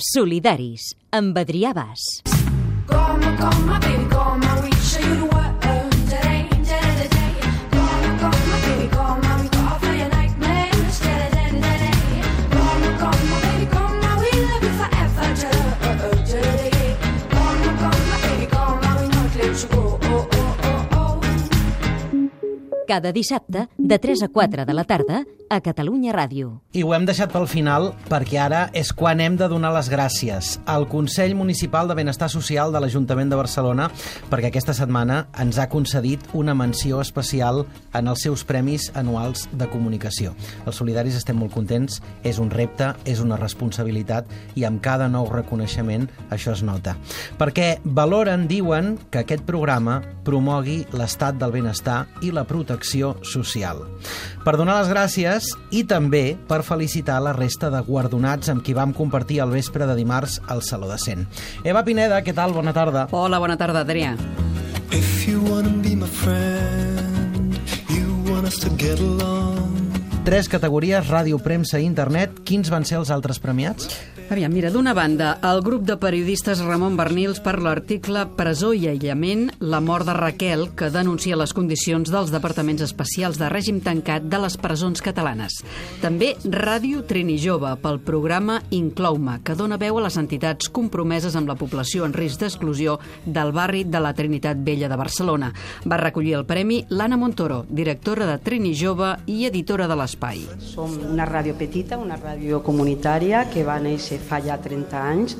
Solidaris, amb Adrià Bas. Come, come, baby, come, we show you Cada dissabte, de 3 a 4 de la tarda, a Catalunya Ràdio. I ho hem deixat pel final perquè ara és quan hem de donar les gràcies al Consell Municipal de Benestar Social de l'Ajuntament de Barcelona perquè aquesta setmana ens ha concedit una menció especial en els seus premis anuals de comunicació. Els solidaris estem molt contents, és un repte, és una responsabilitat i amb cada nou reconeixement això es nota. Perquè valoren, diuen, que aquest programa promogui l'estat del benestar i la protecció social. Per donar les gràcies i també per felicitar la resta de guardonats amb qui vam compartir el vespre de dimarts al Saló de Cent. Eva Pineda, què tal? Bona tarda. Hola, bona tarda, Adrià. If you wanna be my friend, you want us to get along. Tres categories, ràdio, premsa i internet. Quins van ser els altres premiats? Aviam, mira, d'una banda, el grup de periodistes Ramon Bernils per l'article Presó i aïllament, la mort de Raquel, que denuncia les condicions dels departaments especials de règim tancat de les presons catalanes. També Ràdio Trini Jove pel programa Inclou-me, que dona veu a les entitats compromeses amb la població en risc d'exclusió del barri de la Trinitat Vella de Barcelona. Va recollir el premi l'Anna Montoro, directora de Trini Jove i editora de l'Espai. Som una ràdio petita, una ràdio comunitària que va néixer fa ja 30 anys,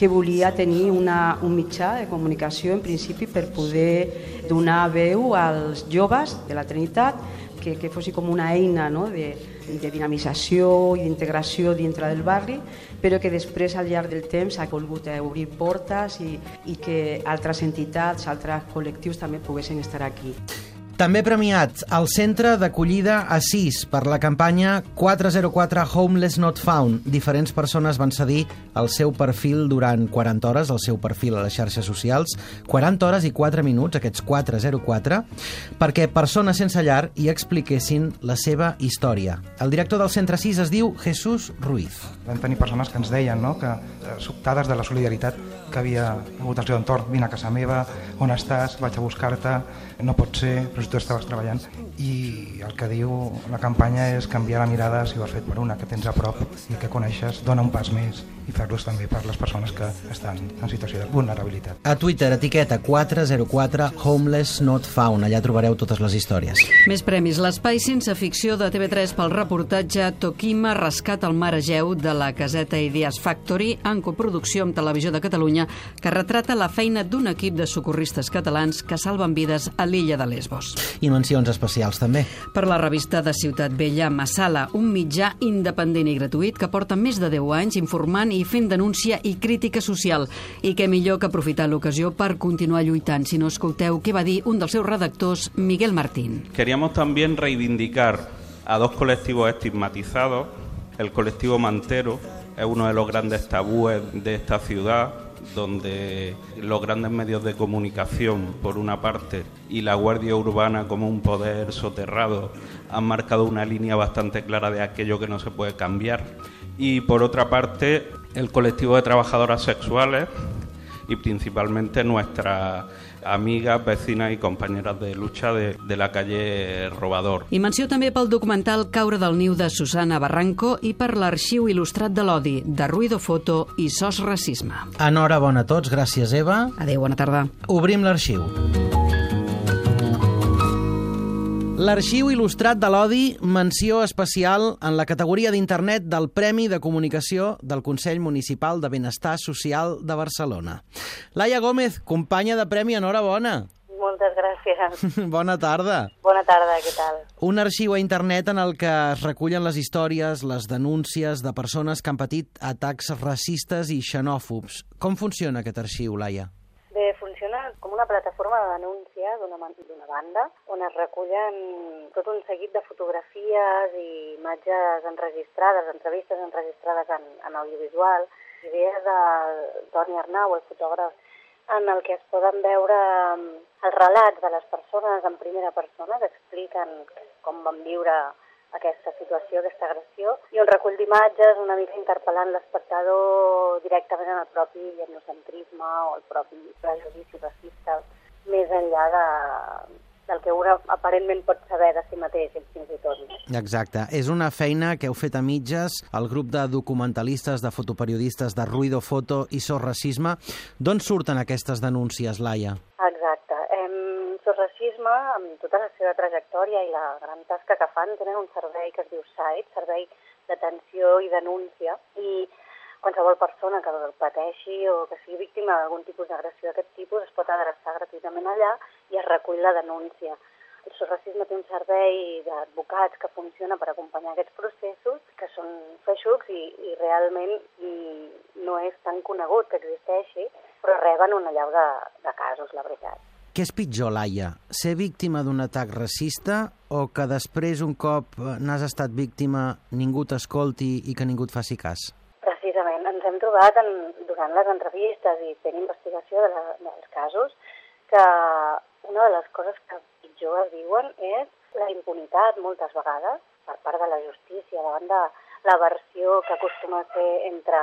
que volia tenir una, un mitjà de comunicació en principi per poder donar veu als joves de la Trinitat, que, que fos com una eina no? de, de dinamització i d'integració dintre del barri, però que després al llarg del temps ha volgut obrir portes i, i que altres entitats, altres col·lectius també poguessin estar aquí. També premiat el Centre d'Acollida Assís per la campanya 404 Homeless Not Found. Diferents persones van cedir el seu perfil durant 40 hores, el seu perfil a les xarxes socials, 40 hores i 4 minuts, aquests 404, perquè persones sense llar hi expliquessin la seva història. El director del Centre Assís es diu Jesús Ruiz. Vam tenir persones que ens deien no? que, eh, sobtades de la solidaritat que havia hagut al seu entorn. Vine a casa meva, on estàs, vaig a buscar-te, no pot ser, però tu estaves treballant. I el que diu la campanya és canviar la mirada si ho has fet per una que tens a prop i que coneixes, dona un pas més i fer-los també per les persones que estan en situació de vulnerabilitat. A Twitter, etiqueta 404 Homeless Not Found. Allà trobareu totes les històries. Més premis. L'espai sense ficció de TV3 pel reportatge Tokima Rescat al Mar Egeu de la caseta Ideas Factory en coproducció amb Televisió de Catalunya que retrata la feina d'un equip de socorristes catalans que salven vides a l'illa de Lesbos. I mencions especials també. Per la revista de Ciutat Vella, Massala, un mitjà independent i gratuït que porta més de 10 anys informant i fent denúncia i crítica social. I què millor que aprofitar l'ocasió per continuar lluitant. Si no escolteu què va dir un dels seus redactors, Miguel Martín. Queríamos también reivindicar a dos colectivos estigmatizados. El colectivo Mantero es uno de los grandes tabúes de esta ciudad, donde los grandes medios de comunicación, por una parte, y la Guardia Urbana como un poder soterrado, han marcado una línea bastante clara de aquello que no se puede cambiar. Y por otra parte, el colectivo de trabajadoras sexuales y principalmente nuestras amigas, vecinas y compañeras de lucha de, de la calle Robador. I menció també pel documental Caure del niu de Susana Barranco i per l'arxiu il·lustrat de l'odi, de Ruido Foto i Sos Racisme. Enhorabona a tots, gràcies Eva. Adéu, bona tarda. Obrim l'arxiu. L'arxiu il·lustrat de l'Odi, menció especial en la categoria d'Internet del Premi de Comunicació del Consell Municipal de Benestar Social de Barcelona. Laia Gómez, companya de Premi, enhorabona. Moltes gràcies. Bona tarda. Bona tarda, què tal? Un arxiu a internet en el que es recullen les històries, les denúncies de persones que han patit atacs racistes i xenòfobs. Com funciona aquest arxiu, Laia? Com una plataforma de denúncia d'una banda on es recullen tot un seguit de fotografies i imatges enregistrades, entrevistes enregistrades en, en audiovisual, idees de Toni Arnau, el fotògraf, en el que es poden veure els relats de les persones en primera persona que expliquen com van viure aquesta situació, aquesta agressió, i un recull d'imatges una mica interpel·lant l'espectador directament en el propi etnocentrisme o el propi prejudici racista, més enllà de, del que un aparentment pot saber de si mateix, fins i tot. Exacte. És una feina que heu fet a mitges, el grup de documentalistes, de fotoperiodistes de Ruido Foto i Sos Racisme. D'on surten aquestes denúncies, Laia? Exacte. Em, Sos Racisme, amb tota la seva trajectòria i la gran tasca que fan, tenen un servei que es diu SAIT, Servei d'Atenció i Denúncia, i qualsevol persona que pateixi o que sigui víctima d'algun tipus d'agressió d'aquest tipus es pot adreçar gratuïtament allà i es recull la denúncia. El Sorracisme té un servei d'advocats que funciona per acompanyar aquests processos, que són feixucs i, i realment mm, no és tan conegut que existeixi, però reben una llau de, de casos, la veritat. Què és pitjor, Laia? Ser víctima d'un atac racista o que després, un cop eh, n'has estat víctima, ningú t'escolti i que ningú et faci cas? Precisament, ens hem trobat en, durant les entrevistes i fent investigació de la, dels casos que una de les coses que pitjor es diuen és la impunitat moltes vegades per part de la justícia davant de la versió que acostuma a ser entre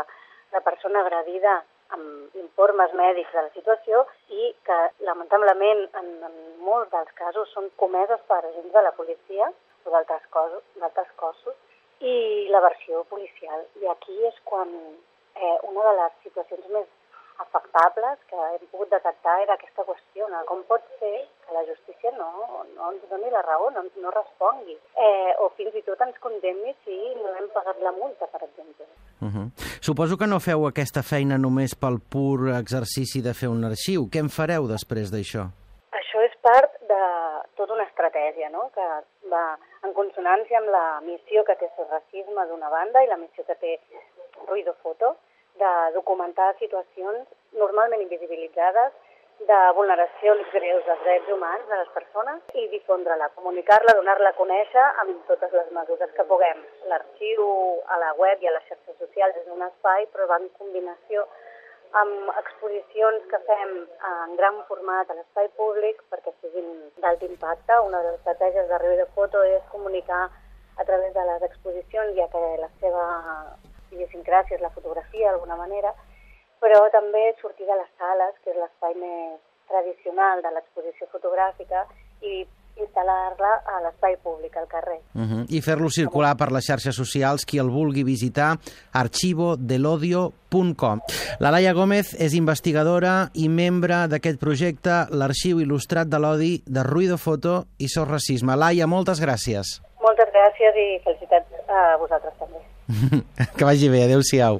la persona agredida amb informes mèdics de la situació i que lamentablement en, en molts dels casos són comeses per agents de la policia o d'altres d'altres cossos i la versió policial. I aquí és quan eh, una de les situacions més afectables que hem pogut detectar era aquesta qüestió, no? com pot ser que la justícia no, no ens doni la raó, no, no respongui, eh, o fins i tot ens condemni si no hem pagat la multa, per exemple. Uh -huh. Suposo que no feu aquesta feina només pel pur exercici de fer un arxiu. Què en fareu després d'això? Això és part de tota una estratègia, no?, que va en consonància amb la missió que té el racisme d'una banda i la missió que té Ruido Foto, de documentar situacions normalment invisibilitzades de vulneracions greus dels drets humans de les persones i difondre-la, comunicar-la, donar-la a conèixer amb totes les mesures que puguem. L'arxiu a la web i a les xarxes socials és un espai, però va en combinació amb exposicions que fem en gran format a l'espai públic perquè siguin d'alt impacte. Una de les estratègies de de Foto és comunicar a través de les exposicions, ja que la seva idiosincràsia és la fotografia d'alguna manera, però també sortir de les sales, que és l'espai més tradicional de l'exposició fotogràfica, i instal·lar-la a l'espai públic, al carrer. Uh -huh. I fer-lo circular per les xarxes socials, qui el vulgui visitar, archivodelodio.com. La Laia Gómez és investigadora i membre d'aquest projecte, l'Arxiu Il·lustrat de l'Odi de Ruido Foto i Sos Racisme. Laia, moltes gràcies. Moltes gràcies i felicitats a vosaltres també. que vagi bé, adeu-siau.